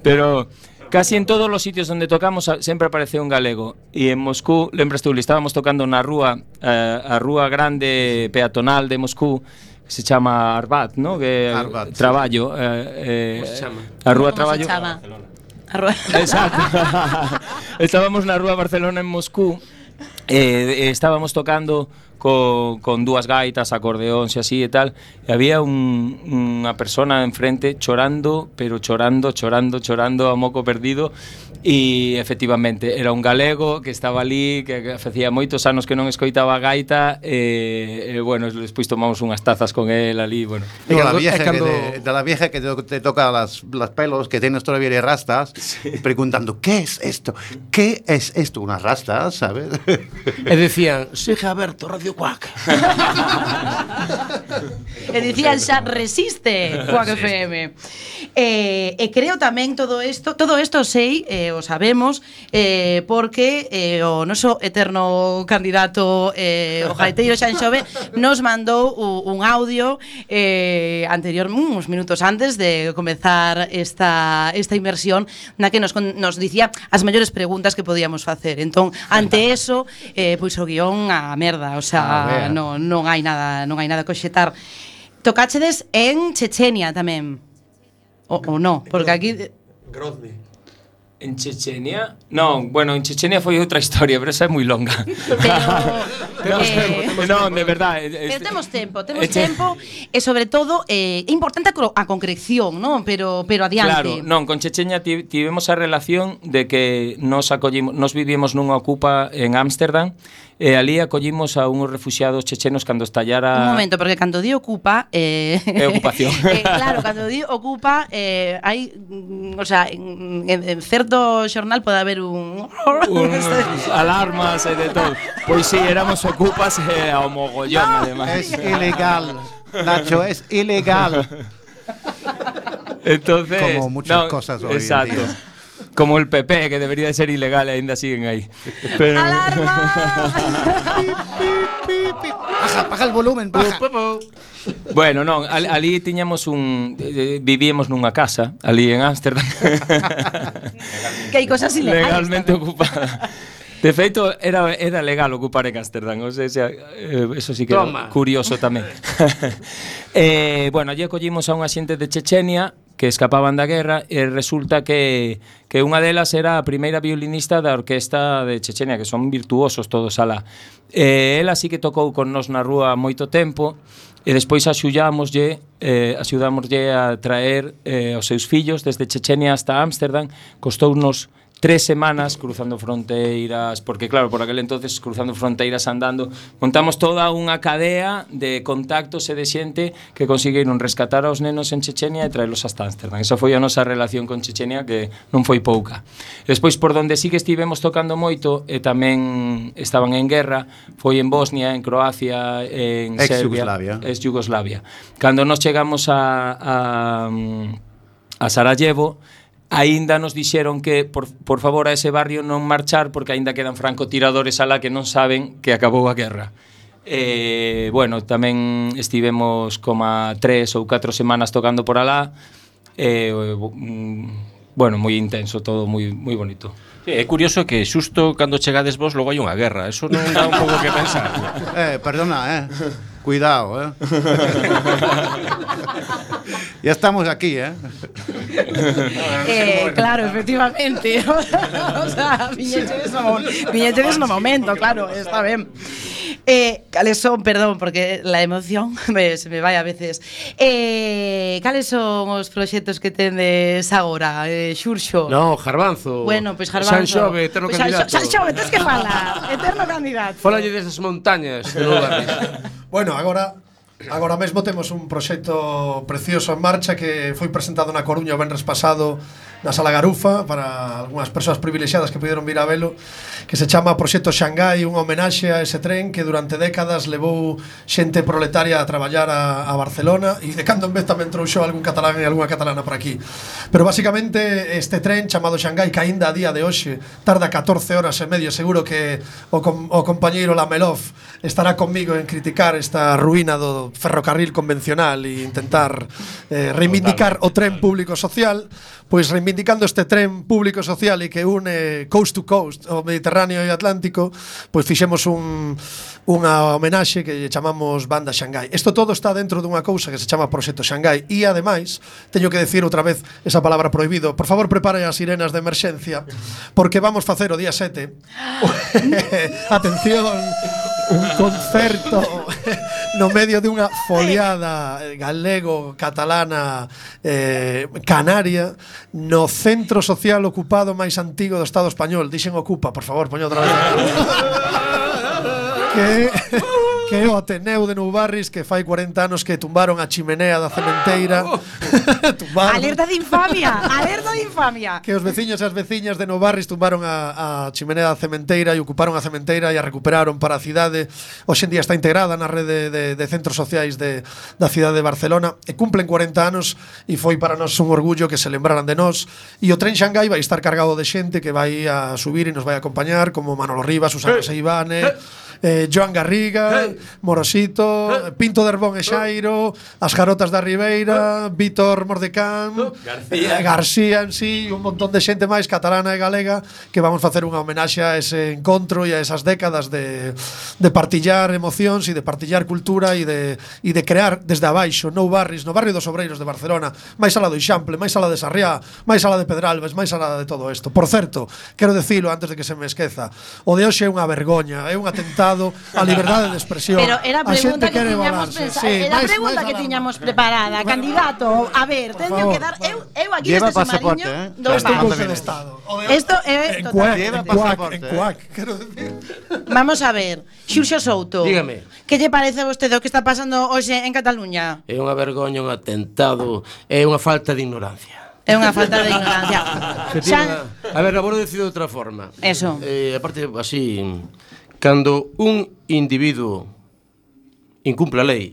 pero Casi en todos os sitios onde tocamos sempre apareceu un galego E en Moscú, lembras tú, estábamos tocando na rúa eh, A rúa grande peatonal de Moscú se chama Arbat, ¿no? Que Arbat, sí. Traballo, eh, eh, Como se chama? A rúa se Traballo. chama? A rúa- Exacto. estábamos na rúa Barcelona en Moscú e, e estábamos tocando co, con dúas gaitas, acordeóns e así e tal e había un, unha persona enfrente chorando, pero chorando, chorando, chorando a moco perdido E efectivamente, era un galego que estaba ali, que facía moitos anos que non escoitaba a gaita e, e bueno, despois tomamos unhas tazas con el ali, bueno. E no, la vieja, e cando... que te, de la vieja que te, te toca las, las pelos, que tienes todavía de rastas, sí. preguntando, ¿qué es esto? ¿Qué es esto? Unas rastas, ¿sabes? E decían, sigue aberto Radio Cuac. e dicían xa resiste Cuac FM. Eh, e creo tamén todo isto, todo isto sei, eh, o sabemos, eh, porque eh, o noso eterno candidato eh, o Jaiteiro Xanxove nos mandou un audio eh, anterior, uns minutos antes de comezar esta, esta inversión na que nos, nos dicía as mellores preguntas que podíamos facer. Entón, ante eso, eh, pois o guión a merda, o sea, ah, non, non hai nada, non hai nada que xetar. Tocáchedes en Chechenia tamén. O, o no, porque aquí... Grozny en Chechenia. Non, bueno, en Chechenia foi outra historia, pero esa é moi longa. Pero, no, non, no, de verdade. Pero temos tempo, temos este... tempo e sobre todo eh, é importante a concreción, non? Pero pero adiante. Claro, non, con Chechenia tivemos a relación de que nos acollimos, nos vivíamos nunha ocupa en Ámsterdam e ali acollimos a unhos refugiados chechenos cando estallara Un momento, porque cando di ocupa eh, É ocupación. eh, claro, cando di ocupa eh, hai mm, o sea, en, en, en certo xornal pode haber un Uns alarmas e de todo. Pois si, sí, éramos ocupas e ao mogollón, además. Es ilegal. Nacho, es ilegal. Entonces, Como muchas cosas hoy en Exacto. día. como el PP, que debería de ser ilegal, ainda siguen aí. Pero... baja, baja el volumen, baja. Bueno, non, al, ali tiñamos un eh, eh, vivíamos nunha casa ali en Ámsterdam. que hai cosas ilegales. Legalmente ocupada. De feito, era, era legal ocupar en Ámsterdam, o sea, eh, eso sí que Toma. era curioso tamén. eh, bueno, allí acollimos a unha xente de Chechenia que escapaban da guerra e resulta que, que unha delas era a primeira violinista da orquesta de Chechenia, que son virtuosos todos alá. E ela sí que tocou con nos na rúa moito tempo e despois axudámoslle eh, axudámoslle a traer eh, os seus fillos desde Chechenia hasta Ámsterdam, costounos tres semanas cruzando fronteiras, porque claro, por aquel entonces cruzando fronteiras andando, montamos toda unha cadea de contactos e de xente que conseguiron rescatar aos nenos en Chechenia e traelos hasta Amsterdam. Esa foi a nosa relación con Chechenia que non foi pouca. Despois por donde sí que estivemos tocando moito e tamén estaban en guerra, foi en Bosnia, en Croacia, en ex Serbia, Yugoslavia. Yugoslavia. Cando nos chegamos a a, a Sarajevo, Aínda nos dixeron que por, por favor a ese barrio non marchar porque aínda quedan francotiradores alá que non saben que acabou a guerra. Eh, bueno, tamén estivemos como tres ou catro semanas tocando por alá. Eh, mm, bueno, moi intenso todo, moi moi bonito. Sí, é curioso que xusto cando chegades vos logo hai unha guerra, eso non dá un pouco que pensar. eh, perdona, eh. Cuidado, eh. Ya estamos aquí, ¿eh? eh claro, efectivamente. o sea, viñetedes no, viñetedes no momento, claro, está ben. Eh, cales son, perdón, porque la emoción me, se me vai a veces. Eh, cales son os proxectos que tendes agora, eh, Xurxo? No, Jarbanzo. Bueno, pois pues Jarbanzo. San Xove, eterno pues candidato. San Xove, tens que falar. Eterno candidato. Fala desas montañas de bueno, agora Agora mesmo temos un proxecto precioso en marcha que foi presentado na Coruña o venres pasado na Sala Garufa para algunhas persoas privilexiadas que puderon vir a velo que se chama Proxecto Xangai unha homenaxe a ese tren que durante décadas levou xente proletaria a traballar a, a Barcelona e de cando en vez tamén trouxo algún catalán e algunha catalana por aquí. Pero basicamente este tren chamado Xangai que aínda a día de hoxe tarda 14 horas e medio seguro que o, com, o compañeiro Lamelov estará conmigo en criticar esta ruína do ferrocarril convencional e intentar eh, reivindicar o tren público social pois reivindicando este tren público social e que une coast to coast o Mediterráneo e o Atlántico, pois fixemos un, unha homenaxe que lle chamamos Banda Xangai. Isto todo está dentro dunha cousa que se chama Proxecto Xangai e ademais teño que decir outra vez esa palabra prohibido. Por favor, prepare as sirenas de emerxencia porque vamos facer o día 7. Atención, un concerto no medio de unha foliada eh, galego, catalana, eh, canaria, no centro social ocupado máis antigo do Estado español. Dixen ocupa, por favor, poño outra vez. que uh! que é o Ateneu de Noubarris que fai 40 anos que tumbaron a chimenea da cementeira. Oh. Tumbaron. Alerta de infamia, alerta de infamia. Que os veciños e as veciñas de Noubarris tumbaron a, a chimenea da cementeira e ocuparon a cementeira e a recuperaron para a cidade. Hoxe en día está integrada na rede de, de, de centros sociais de, da cidade de Barcelona e cumplen 40 anos e foi para nós un orgullo que se lembraran de nós. E o tren Xangai vai estar cargado de xente que vai a subir e nos vai a acompañar como Manolo Rivas, Susana eh, Seivane... Eh eh, Joan Garriga, hey. Morosito, hey. Pinto de Herbón e Xairo, As Garotas da Ribeira, hey. Vítor Mordecán, oh. García, eh, García en sí, un montón de xente máis catalana e galega que vamos facer unha homenaxe a ese encontro e a esas décadas de, de partillar emocións e de partillar cultura e de, e de crear desde abaixo, no barris, no barrio dos Obreiros de Barcelona, máis ala do Ixample, máis ala de Sarriá, máis ala de Pedralbes, máis ala de todo isto. Por certo, quero dicilo antes de que se me esqueza, o de hoxe é unha vergoña, é un atentado limitado a liberdade de expresión. Pero era a pregunta que tiñamos pensada. sí, era a pregunta máis que tiñamos preparada, bueno, candidato. A ver, teño que dar eu eu aquí Lleva este semaniño eh? do Estado. Isto é totalmente cuac, en cuac, quero decir. Vamos a ver, Xurxo Souto. Dígame. Que lle parece a vostede o que está pasando hoxe en Cataluña? É unha vergoña, un atentado, é unha falta de ignorancia. É unha falta de ignorancia. Xa... A ver, vou decir de outra forma. Eso. Eh, aparte, así, Cando un individuo incumpla a lei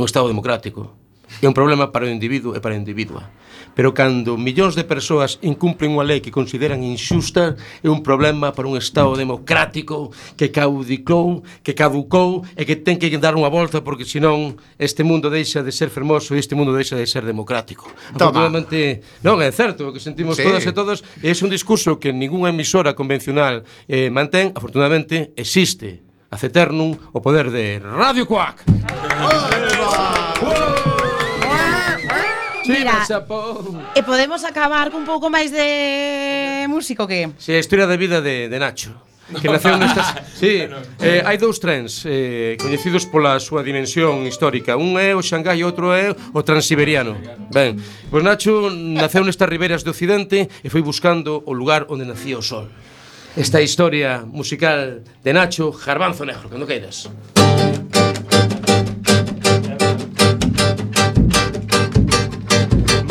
no Estado democrático, é un problema para o individuo e para a individua. Pero cando millóns de persoas incumplen unha lei que consideran injusta, é un problema para un Estado democrático que caudicou, que caducou e que ten que dar unha volta porque senón este mundo deixa de ser fermoso e este mundo deixa de ser democrático. Afortunadamente, non, é certo, que sentimos sí. todas e todos, e é un discurso que ningunha emisora convencional eh, mantén, afortunadamente existe. Aceternum o poder de Radio Cuac. Mira, e eh, podemos acabar cun pouco máis de músico que? Si, sí, a historia de vida de, de Nacho que naceu nestas... Sí, eh, hai dous trens eh, coñecidos pola súa dimensión histórica. Un é o Xangai e outro é o Transiberiano. Ben, pois Nacho naceu nestas riberas do Occidente e foi buscando o lugar onde nacía o sol. Esta historia musical de Nacho Jarbanzo Negro, cando queiras. Música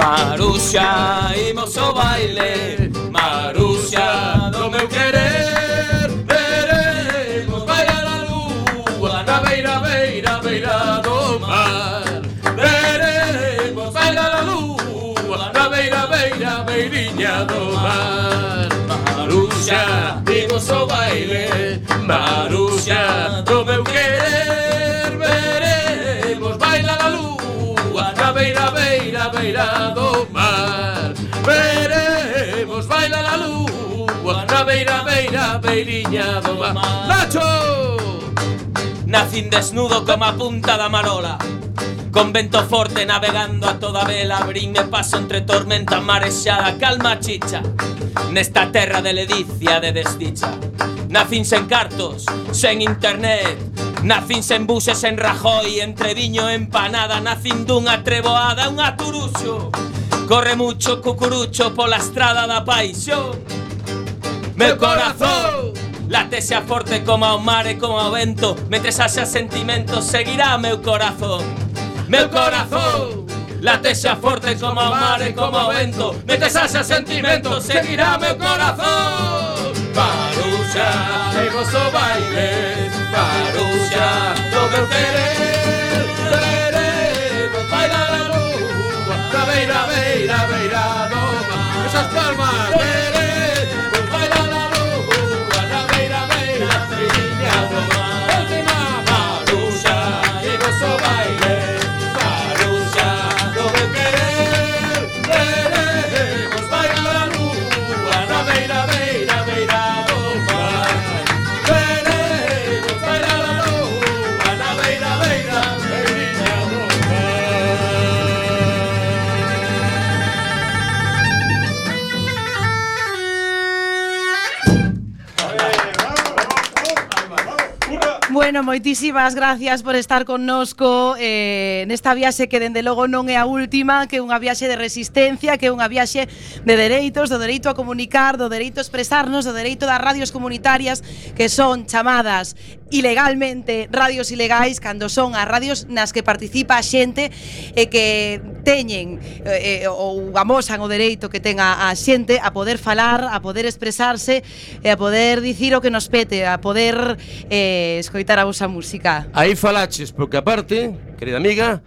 Maruxa, imos ao baile. Maruxa, do meu querer Veremos bailar a lúa Na beira, beira, beira do mar. Veremos bailar a lúa Na beira, beira, beirinha do mar. Maruxa, imos ao baile. Maruxa beira do mar. Veremos, baila la lúa Na beira, beira, beiriña do mar. Nacho! Nacín desnudo como a punta da marola. Con vento forte navegando a toda vela Abrime paso entre tormenta marexada Calma chicha. Nesta terra de ledicia de desdicha. Nacín sen cartos, sen internet. Nacín sen buses en Rajoy Entre viño empanada Nacín dunha treboada, unha turuxo Corre mucho cucurucho pola estrada da paixón Meu corazón Late xa forte como ao mar e como ao vento. Mentre haxa sentimentos seguirá meu corazón. Meu corazón late xa forte como o mar e como o vento. Metes xa sentimento, seguirá meu corazón. Parou xa, e gozo baile. Parou do meu querer Tereré, baila a lúa. Na beira, beira, beira do mar. Esas palmas, beira Bueno, moitísimas gracias por estar connosco eh, nesta viaxe que dende logo non é a última, que é unha viaxe de resistencia, que é unha viaxe de dereitos, do dereito a comunicar, do dereito a expresarnos, do dereito das radios comunitarias que son chamadas ilegalmente radios ilegais cando son as radios nas que participa a xente e que teñen eh, eh, ou amosan o dereito que ten a, a xente a poder falar, a poder expresarse e a poder dicir o que nos pete, a poder eh, escoitar a vosa música. Aí falaches, porque aparte, querida amiga,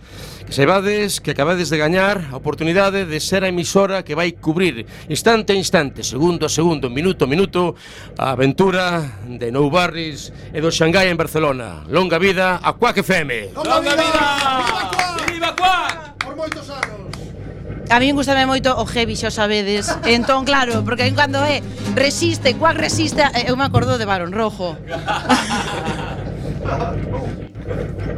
que saibades que acabades de gañar a oportunidade de ser a emisora que vai cubrir instante a instante, segundo a segundo, minuto a minuto, a aventura de Nou Barris e do Xangai en Barcelona. Longa vida a Quack FM. Longa, Longa vida! vida! Viva Quack. Por moitos anos. A min gustame moito o heavy, xa sabedes. Entón, claro, porque aí cando é resiste, cuac resiste, eu me acordo de Barón Rojo.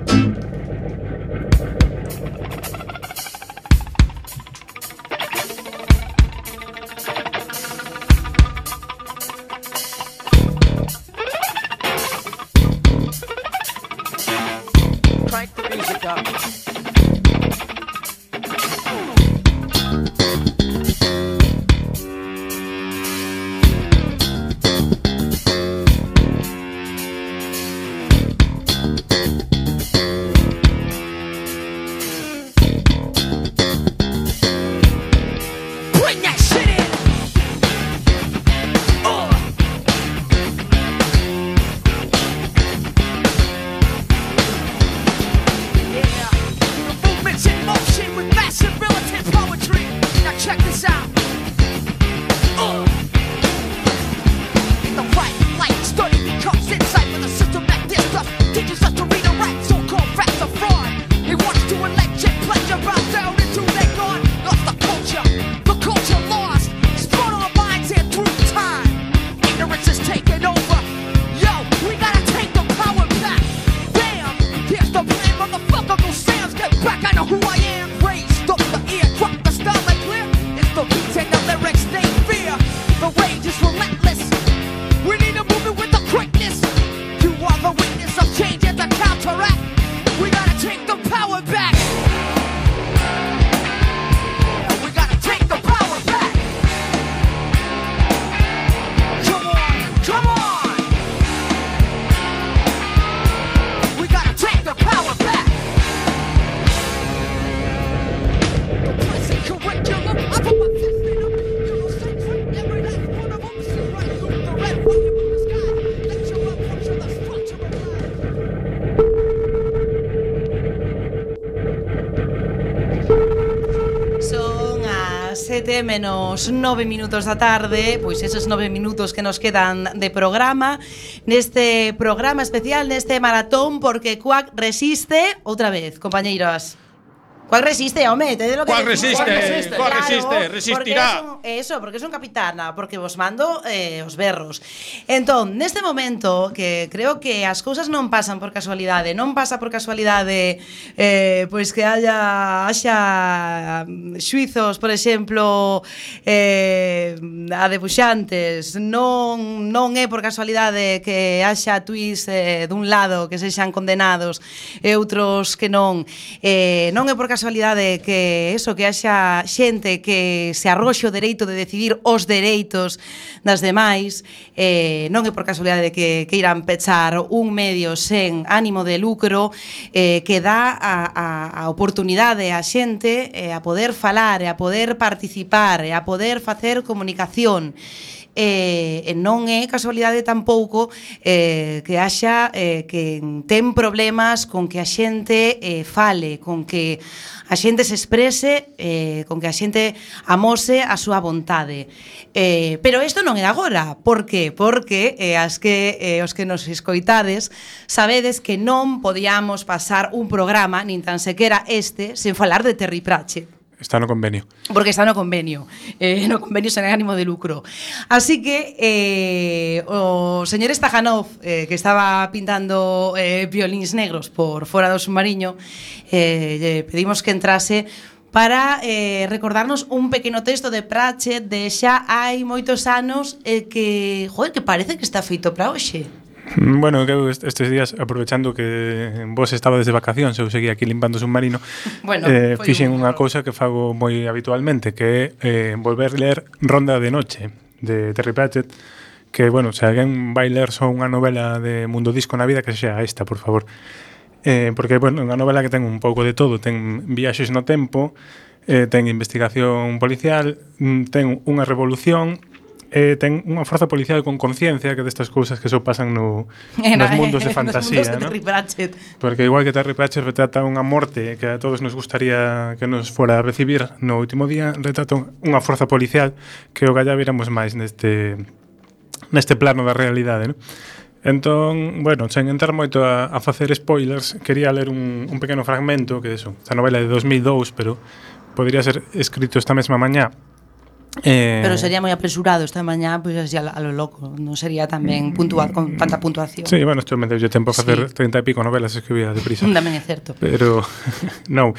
7 menos 9 minutos da tarde Pois esos 9 minutos que nos quedan de programa Neste programa especial, neste maratón Porque Cuac resiste outra vez, compañeiros. Cuac resiste, home, te lo que Cuac resiste, Cuac resiste, Cuac resiste, resistirá. Porque es un, eso, porque son capitana, porque vos mando eh, os berros. Entón, neste momento que creo que as cousas non pasan por casualidade, non pasa por casualidade eh, pois que haya haxa mm, xuizos, por exemplo, eh, a debuxantes, non, non é por casualidade que haxa tuís eh, dun lado que sexan condenados e outros que non. Eh, non é por casualidade casualidade que eso, que haxa xente que se arroxe o dereito de decidir os dereitos das demais, eh, non é por casualidade que, que irán pechar un medio sen ánimo de lucro eh, que dá a, a, a oportunidade a xente eh, a poder falar, a poder participar, a poder facer comunicación e, e non é casualidade tampouco eh, que haxa eh, que ten problemas con que a xente eh, fale, con que a xente se exprese, eh, con que a xente amose a súa vontade. Eh, pero isto non é agora, por que? Porque eh, as que, eh, os que nos escoitades sabedes que non podíamos pasar un programa, nin tan sequera este, sen falar de Terry Pratchett Está no convenio. Porque está no convenio. Eh, no convenio sen ánimo de lucro. Así que eh, o señor Stajanov, eh, que estaba pintando eh, violins negros por fora do submarino, eh, pedimos que entrase para eh, recordarnos un pequeno texto de Pratchett de xa hai moitos anos eh, que, joder, que parece que está feito para hoxe. Bueno, eu estes días, aprovechando que vos estaba desde vacacións, eu seguía aquí limpando submarino, bueno, eh, fixen unha cousa que fago moi habitualmente, que é eh, volver ler Ronda de Noche, de Terry Pratchett, que, bueno, se alguén vai ler só unha novela de Mundo Disco na vida, que sea esta, por favor. Eh, porque, bueno, é unha novela que ten un pouco de todo, ten viaxes no tempo, eh, ten investigación policial, mm, ten unha revolución, eh, ten unha forza policial con conciencia que destas cousas que só pasan no, nos mundos de fantasía. nos mundos de Terry Pratchett. ¿no? Porque igual que Terry Pratchett retrata unha morte que a todos nos gustaría que nos fora a recibir no último día, retrata unha forza policial que o gallá viramos máis neste, neste plano da realidade. ¿no? Entón, bueno, sen entrar moito a, a facer spoilers, quería ler un, un pequeno fragmento que eso, esta novela de 2002, pero podría ser escrito esta mesma mañá Eh... Pero sería moi apresurado esta mañá, pois pues, así a, a lo loco, non sería tamén puntual con tanta puntuación. Sí, bueno, isto me deu tempo a facer sí. 30 e pico novelas escribidas deprisa. Tamén é certo. Pero non.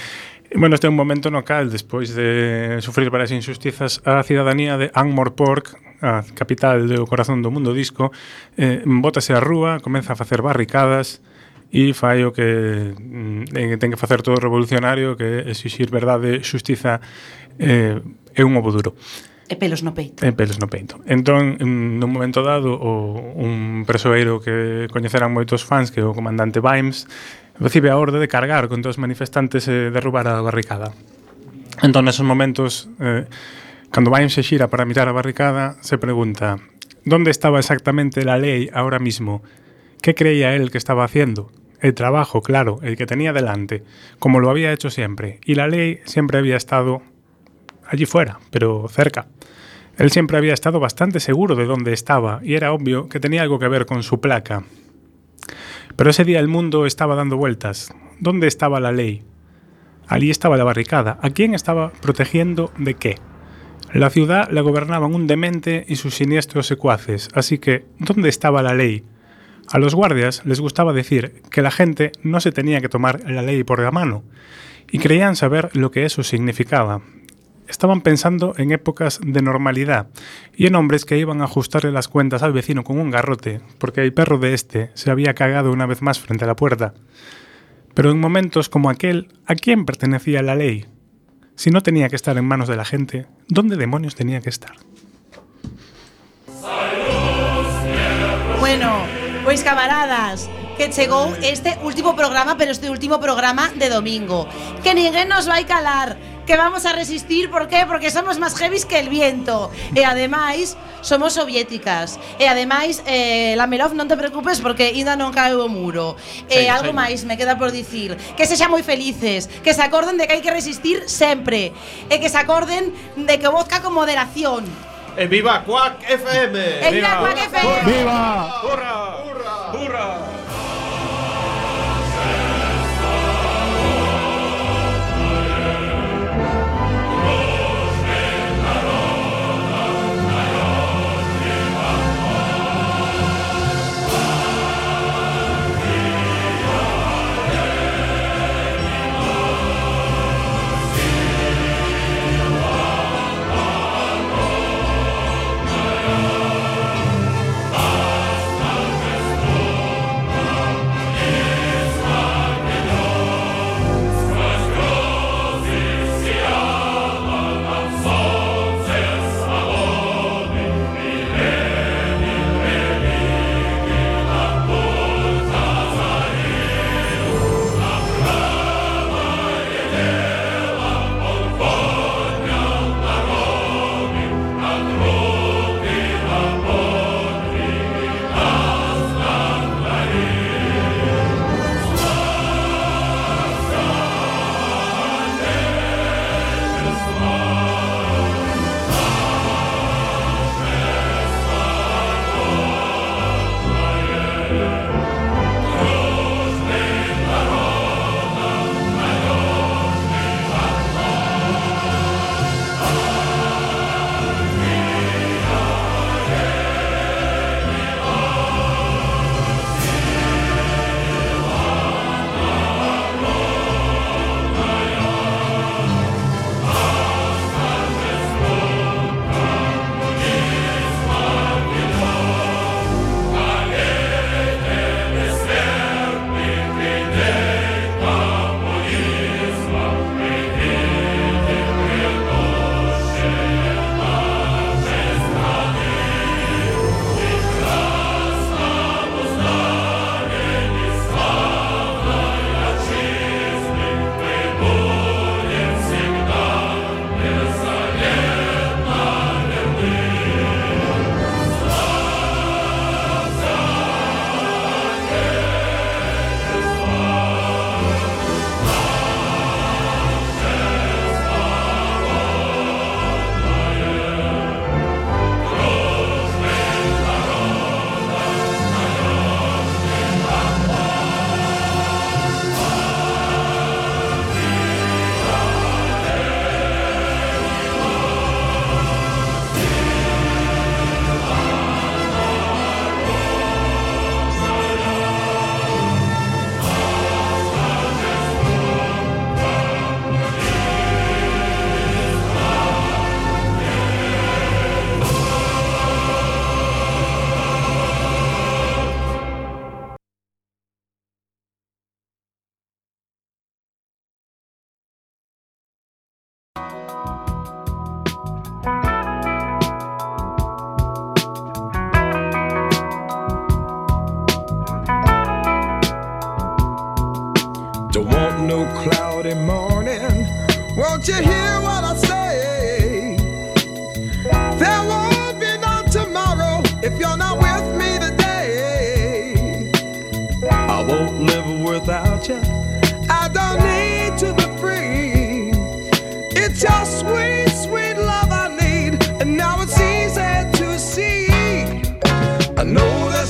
Bueno, este é un momento no cal, despois de sufrir varias injustizas, a cidadanía de Angmorpork, a capital do corazón do mundo disco, eh, bótase a rúa, comeza a facer barricadas, e fai o que mm, eh, ten que facer todo revolucionario que exixir verdade, xustiza eh, é un ovo duro E pelos no peito. E pelos no peito. Entón, nun momento dado, o, un presoeiro que coñeceran moitos fans, que é o comandante Vimes, recibe a orde de cargar contra os manifestantes e derrubar a barricada. Entón, nesos momentos, eh, cando Vimes se xira para mirar a barricada, se pregunta «Donde estaba exactamente la lei ahora mismo?» ¿Qué creía él que estaba haciendo? El trabajo, claro, el que tenía delante, como lo había hecho siempre. Y la ley siempre había estado allí fuera, pero cerca. Él siempre había estado bastante seguro de dónde estaba y era obvio que tenía algo que ver con su placa. Pero ese día el mundo estaba dando vueltas. ¿Dónde estaba la ley? Allí estaba la barricada. ¿A quién estaba protegiendo de qué? La ciudad la gobernaban un demente y sus siniestros secuaces, así que ¿dónde estaba la ley? A los guardias les gustaba decir que la gente no se tenía que tomar la ley por la mano, y creían saber lo que eso significaba. Estaban pensando en épocas de normalidad y en hombres que iban a ajustarle las cuentas al vecino con un garrote, porque el perro de este se había cagado una vez más frente a la puerta. Pero en momentos como aquel, ¿a quién pertenecía la ley? Si no tenía que estar en manos de la gente, ¿dónde demonios tenía que estar? Bueno, pois camaradas, que chegou este último programa, pero este último programa de domingo. Que ninguén nos vai calar, que vamos a resistir, por qué? Porque somos máis heavies que el viento. E ademais, somos soviéticas. E ademais, eh, Lamelov, non te preocupes porque ainda non caeu o muro. E Sei, algo máis me queda por dicir, que sexan moi felices, que se acorden de que hai que resistir sempre, e que se acorden de que vodka con moderación. E viva Quack FM! E viva Quack FM! ¡Viva! ¡Hurra!